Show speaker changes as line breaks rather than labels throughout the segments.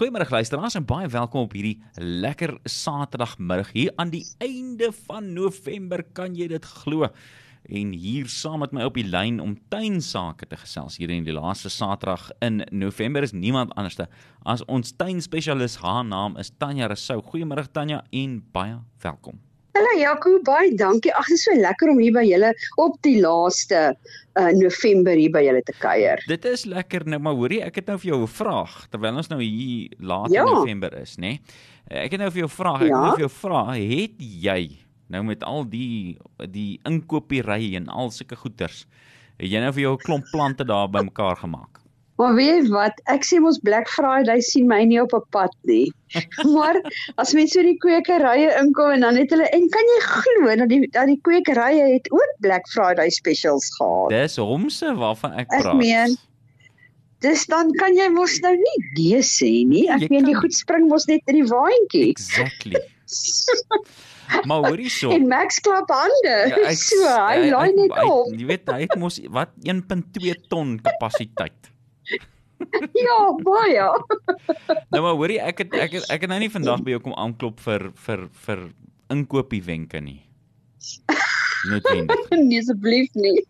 Goeiemôre luisteraars en baie welkom op hierdie lekker Saterdagmiddag hier aan die einde van November. Kan jy dit glo? En hier saam met my op die lyn om tuinsake te gesels hier in die laaste Saterdag in November is niemand anderste as ons tuinspesialis. Haar naam is Tanya Rousseau. Goeiemôre Tanya en baie welkom.
Hallo Jaco, baie dankie. Ag, dit is so lekker om hier by julle op die laaste uh, November hier by julle te kuier.
Dit is lekker nou, maar hoorie, ek het nou vir jou 'n vraag terwyl ons nou hier laat ja. in November is, nê? Nee? Ek het nou vir jou vra, ek ja. wil vir jou vra, het jy nou met al die die inkopiery en al sulke goeders, het jy nou vir jou 'n klomp plante daar bymekaar gemaak?
Maar weet wat, ek sê mos Black Friday sien my nie op 'n pad nie. maar as mense so die kwekerye inkom en dan het hulle en kan jy glo dat die dat die kwekerye het ook Black Friday specials gehad.
Dis homse waarvan ek praat.
Ek meen Dis dan kan jy mos nou nie nee sê nie. Ek meen die goed spring mos net in die waantjie.
Exactly. maar hoorie so.
En Max klap hande. Ja, ek, so, hy laai net op.
Jy weet hy het mos wat 1.2 ton kapasiteit.
ja, baie.
nou maar hoorie, ek het ek het, ek het nou nie vandag by jou kom aanklop vir vir vir inkopies wenke nie.
Noodwendig. nee, asseblief nie.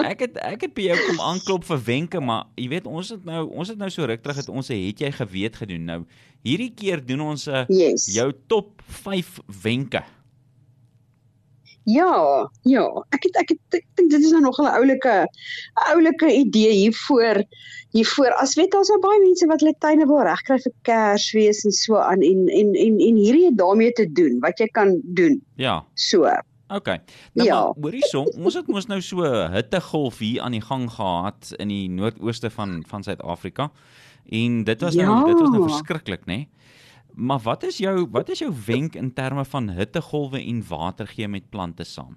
ek het ek het by jou kom aanklop vir wenke, maar jy weet ons het nou ons het nou so ruk terug het ons het jy geweet gedoen. Nou hierdie keer doen ons 'n yes. jou top 5 wenke.
Ja, ja. Ek het ek het ek dink dit is nou nog 'n oulike oulike idee hiervoor hiervoor. As weet daar's nou baie mense wat hulle tuine wil regkry vir Kersfees en so aan en en en en hierdie het daarmee te doen wat jy kan doen.
Ja.
So.
OK. Nou ja. maar hoorie so, ons het mos nou so hittegolf hier aan die gang gehad in die noordooste van van Suid-Afrika. En dit was nou ja. dit was nou verskriklik, né? Nee? Maar wat is jou wat is jou wenk in terme van hittegolwe en water gee met plante saam?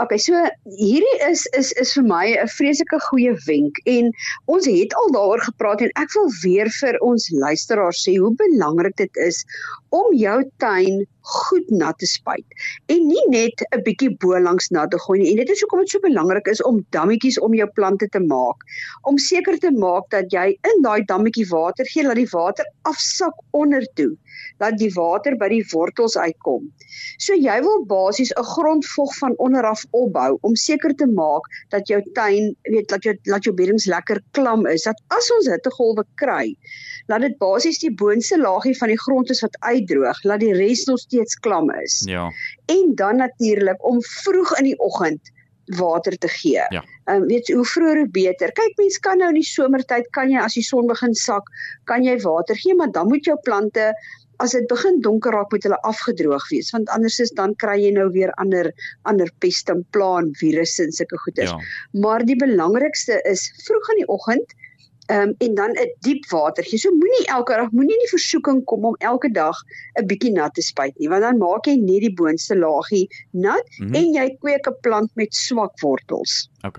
Okay, so hierdie is is is vir my 'n vreeslike goeie wenk en ons het al daaroor gepraat en ek wil weer vir ons luisteraars sê hoe belangrik dit is om jou tuin goed nat te spuit en nie net 'n bietjie bo langs nat te gooi nie. En dit is hoekom dit so belangrik is om dammetjies om jou plante te maak. Om seker te maak dat jy in daai dammetjie water gee, laat die water afsak onder toe dat die water by die wortels uitkom. So jy wil basies 'n grondvog van onder af opbou om seker te maak dat jou tuin, weet, dat jou dat jou beddings lekker klam is. Dat as ons hittegolwe kry, laat dit basies die boonste laagie van die grond is wat uitdroog, laat die res nog steeds klam is.
Ja.
En dan natuurlik om vroeg in die oggend water te gee.
Ja.
Ehm um, weet jy hoe vroeër hoe beter. Kyk mens kan nou in die somertyd kan jy as die son begin sak, kan jy water gee, maar dan moet jou plante as dit begin donker raak moet hulle afgedroog wees want anders is dan kry jy nou weer ander ander peste en plaan virusse en sulke goeders. Ja. Maar die belangrikste is vroeg in die oggend ehm um, en dan 'n diep water gee. So moenie elke dag moenie in die versoeking kom om elke dag 'n bietjie nat te spuit nie want dan maak jy net die boonste laagie nat mm -hmm. en jy kweek 'n plant met swak wortels.
OK.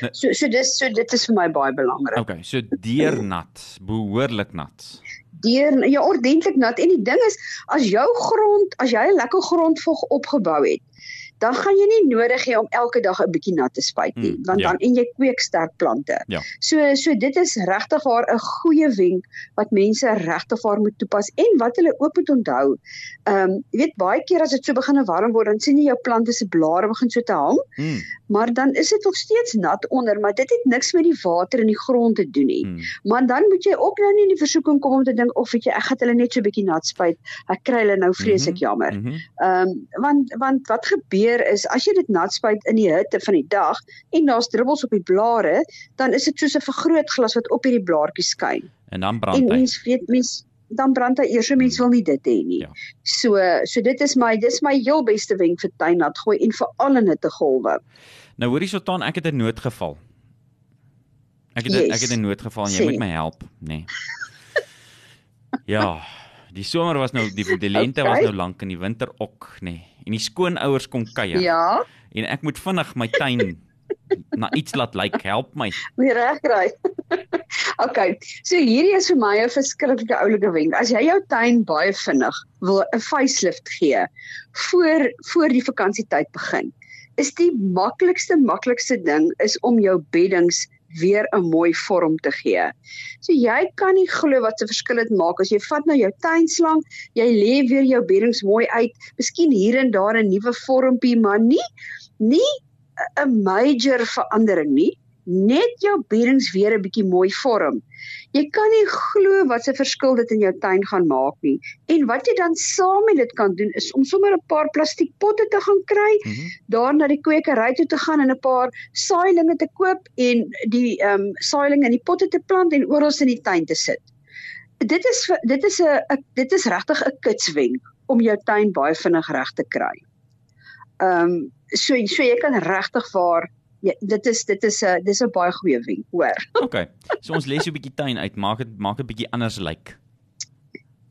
Nou, so so dis so dit is vir my baie belangrik.
OK, so deernat, behoorlik nat
deur ja ordentlik nat en die ding is as jou grond as jy 'n lekker grondvog opgebou het dan gaan jy nie nodig hê om elke dag 'n bietjie nat te spuit nie hmm, want ja. dan en jy kweek sterk plante.
Ja.
So so dit is regtig waar 'n goeie wenk wat mense regtig waar moet toepas en wat hulle ook moet onthou. Ehm um, jy weet baie keer as dit so begin warm word dan sien jy jou plante se blare begin so te hang. Hmm. Maar dan is dit nog steeds nat onder, maar dit het niks met die water in die grond te doen nie. Hmm. Maar dan moet jy ook nou nie in die versoeking kom om te dink of weet jy ek gaan hulle net so 'n bietjie nat spuit. Ek kry hulle nou vreeslik mm -hmm. jammer. Mhm. Ehm mm um, want want wat gebeur gebeur is as jy dit nat spuit in die hitte van die dag en daar's druppels op die blare, dan is dit soos 'n vergrootglas wat op hierdie blaartjies skyn.
En dan brand hy. En
mens weet mens dan brand hy eers, mens wil nie dit hê nie. Ja. So so dit is my dis my heel beste wenk vir tuinnat gooi en vir al in hitte golwe.
Nou hoorie Sultan, ek het 'n noodgeval. Ek het yes. ek het 'n noodgeval en jy Sê. moet my help, nê. Nee. Ja, die somer was nou die die lente okay. was nou lank en die winter ook, nê. Nee en die skoonouers kom kuier.
Ja.
En ek moet vinnig my tuin na iets laat lyk, like, help my.
Weer regkry. OK. So hierdie is vir my 'n verskriklike oulike wenk. As jy jou tuin baie vinnig wil 'n facelift gee voor voor die vakansietyd begin, is die maklikste maklikste ding is om jou beddings weer 'n mooi vorm te gee. So jy kan nie glo wat 'n verskil dit maak as jy vat nou jou tuinslang, jy lê weer jou beddings mooi uit, miskien hier en daar 'n nuwe vormpie, maar nie nie 'n major verandering nie, net jou beddings weer 'n bietjie mooi vorm. Jy kan nie glo wat 'n verskil dit in jou tuin gaan maak nie. En wat jy dan saam met dit kan doen is om sommer 'n paar plastiek potte te gaan kry, mm -hmm. daar na die kwekery toe te gaan en 'n paar saailinge te koop en die ehm um, saailinge in die potte te plant en oral in die tuin te sit. Dit is dit is 'n dit is regtig 'n kitswenk om jou tuin baie vinnig reg te kry. Ehm um, so so jy kan regtig waar Ja, dit is dit is 'n dis 'n baie goeie wenk, hoor.
Okay. So ons lees 'n bietjie tuin uit, maak dit maak 'n bietjie anders lyk. Like.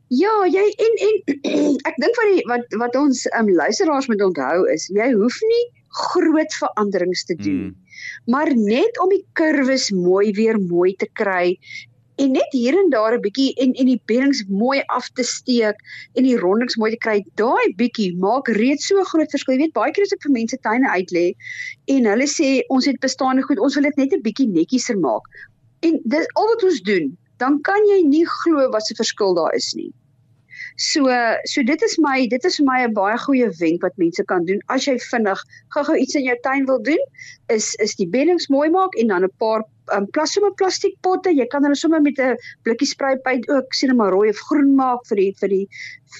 Ja, jy en en ek dink wat die wat wat ons um, luisteraars moet onthou is, jy hoef nie groot veranderings te doen. Mm. Maar net om die kurwes mooi weer mooi te kry en net hier en daar 'n bietjie en en die beddings mooi af te steek en die rondings mooi te kry. Daai bietjie maak reeds so groot verskil. Jy weet baie keer as ek vir mense tuine uitlê en hulle sê ons het bestaande goed, ons wil dit net 'n bietjie netjieser maak. En dis al wat ons doen. Dan kan jy nie glo wat se verskil daar is nie. So so dit is my dit is vir my 'n baie goeie wenk wat mense kan doen as jy vinnig gou-gou iets in jou tuin wil doen is is die beddings mooi maak en dan 'n paar um, plas sommer plastiek potte. Jy kan hulle sommer met 'n blikkie spruitpynt ook sien maar rooi of groen maak vir die vir die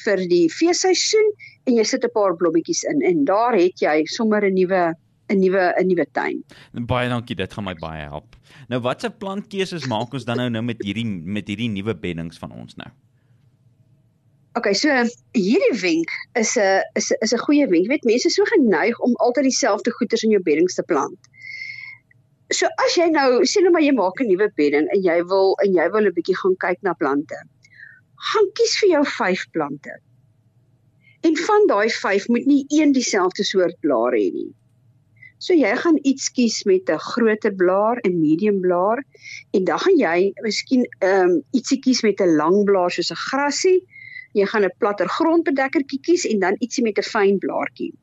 vir die feesseisoen en jy sit 'n paar blommetjies in en daar het jy sommer 'n nuwe 'n nuwe 'n nuwe tuin.
Baie dankie, dit gaan my baie help. Nou watse plantkeuses maak ons dan nou nou met hierdie met hierdie nuwe beddings van ons nou?
Okay, so hierdie wenk is 'n is 'n is 'n goeie wenk. Jy weet mense is so geneig om altyd dieselfde goeders in jou beddings te plant. So as jy nou sien nou maar jy maak 'n nuwe bedding en jy wil en jy wil 'n bietjie gaan kyk na plante. Gaan kies vir jou 5 plante. En van daai 5 moet nie een dieselfde soort blare hê nie. So jy gaan iets kies met 'n groter blaar, 'n medium blaar en dan gaan jy miskien ehm um, ietsie kies met 'n lang blaar soos 'n grassie. Jy gaan 'n platter grondbedekkertjie kies en dan ietsie met 'n fyn blaartjie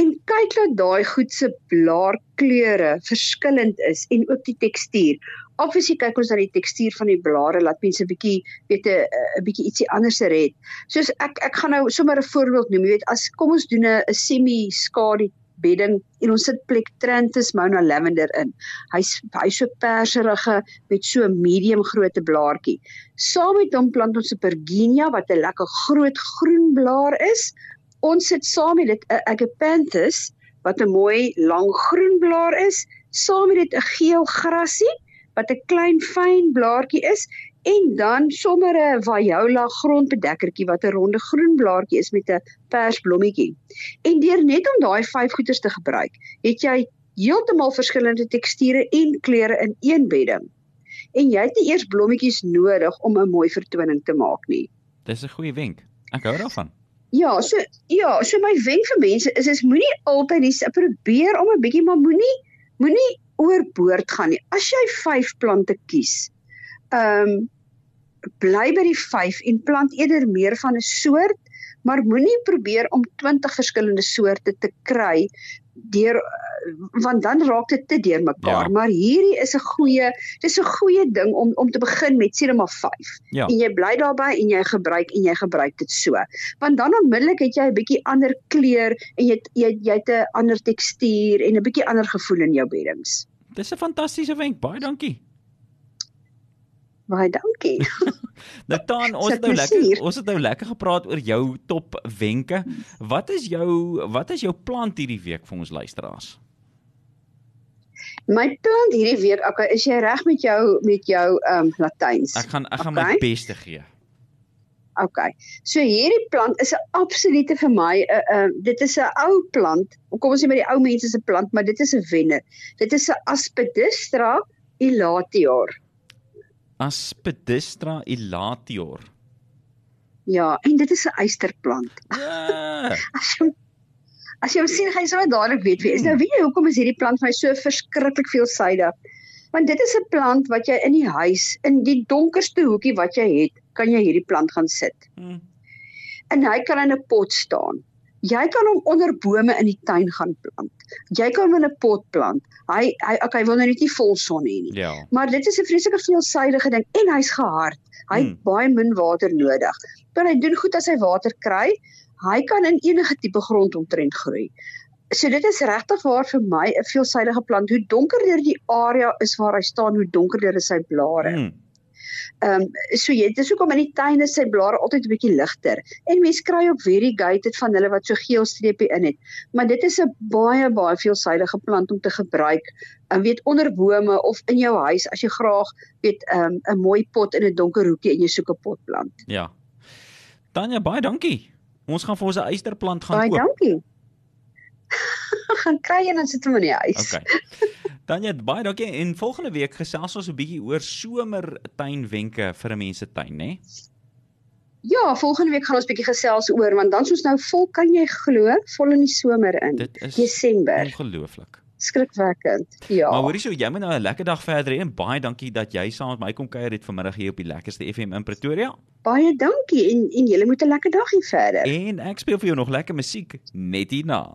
en kyk dat daai goed se blaarkleure verskillend is en ook die tekstuur. Obviously kyk ons na die tekstuur van die blare laat mense bietjie weet 'n 'n bietjie ietsie anders red. Soos ek ek gaan nou sommer 'n voorbeeld noem. Jy weet as kom ons doen 'n semi skadu bedding en ons sit Plectranthus mona lavender in. Hy's hy's so perserige met so 'n medium grootte blaartjie. Saam met hom plant ons 'n Pergenia wat 'n lekker groot groen blaar is ons sit saam met dit 'n agapanthus wat 'n mooi lang groen blaar is, saam met dit 'n geel grassie wat 'n klein fyn blaartjie is en dan sommer 'n viola grondbedekkertjie wat 'n ronde groen blaartjie is met 'n pers blommetjie. En deur net om daai vyf goeders te gebruik, het jy heeltemal verskillende teksture en kleure in een bedding. En jy het nie eers blommetjies nodig om 'n mooi vertoning te maak nie.
Dis 'n goeie wenk. Ek hou daarvan.
Ja, so ja, so my wenk vir mense is is moenie altyd dis probeer om 'n bietjie maar moenie moenie oorboord gaan nie. As jy 5 plante kies, ehm um, bly by die 5 en plant eerder meer van 'n soort, maar moenie probeer om 20 verskillende soorte te kry deur want dan raak dit te deurmekaar. Ja. Maar hierdie is 'n goeie, dis 'n goeie ding om om te begin met sê net maar 5. Ja. En jy bly daarbey en jy gebruik en jy gebruik dit so. Want dan onmiddellik het jy 'n bietjie ander kleur en jy jy jy het 'n ander tekstuur en 'n bietjie ander gevoel in jou beddings.
Dis 'n fantastiese wenk. Baie dankie.
Baie dankie.
dan ons het nou lekker ons het nou lekker gepraat oor jou top wenke. Wat is jou wat is jou plan hierdie week vir ons luisteraars?
My punt hierdie week, okay, is jy reg met jou met jou ehm um, Latyns?
Ek gaan ek gaan okay. my beste gee.
Okay. So hierdie plant is 'n absolute vir my 'n uh, uh, dit is 'n ou plant. Kom ons sê met die ou mense se plant, maar dit is 'n wenner. Dit is 'n Aspidistra elatior.
Aspidistra elatior.
Ja, en dit is 'n eysterplant.
Ja.
As jy As jy hom sien, gaan jy sommer dadelik weet wie is. Nou weet jy hoekom is hierdie plant vir my so verskriklik veelsidig? Want dit is 'n plant wat jy in die huis, in die donkerste hoekie wat jy het, kan jy hierdie plant gaan sit. Hmm. En hy kan in 'n pot staan. Jy kan hom onder bome in die tuin gaan plant. Jy kan hom in 'n pot plant. Hy hy okay, hy wil nou net nie vol son hê nie.
Ja.
Maar dit is 'n vreeslike veelsidige ding en hy's gehard. Hy het
Hmm.
baie min water nodig. Maar hy doen goed as hy water kry. Hy kan in enige tipe grond omtrent groei. So dit is regtig waar vir my 'n veelsidige plant. Hoe donkerder die area is waar hy staan, hoe donkerder is sy blare.
Mm.
Ehm um, so jy dis hoekom in die tuin is sy blare altyd 'n bietjie ligter. En mense kry op variegated van hulle wat so geel streepie in het. Maar dit is 'n baie baie veelsidige plant om te gebruik. En weet onder bome of in jou huis as jy graag weet ehm um, 'n mooi pot in 'n donker hoekie en jy soek 'n potplant.
Ja. Tanya, baie dankie. Ons gaan vir ons 'n eysterplant gaan
Baie
koop.
dankie. gaan kry en dan sit hom in die huis.
Okay. Tanya, baie dankie. En volgende week gesels ons 'n bietjie oor somertuinwenke vir 'n mens se tuin, né?
Ja, volgende week gaan ons bietjie gesels oor want dan's ons nou vol kan jy glo, vol in die somer in.
Dit is
Desember.
ongelooflik.
Skrikwekkend. Ja.
Maar hoorie so, jy moet nou 'n lekker dag verder hê en baie dankie dat jy saam met my kom kuier het vanmiddag hier op die lekkerste FM in Pretoria.
Baie dankie en en julle moet 'n lekker dag hê verder.
En ek speel vir jou nog lekker musiek net hierna.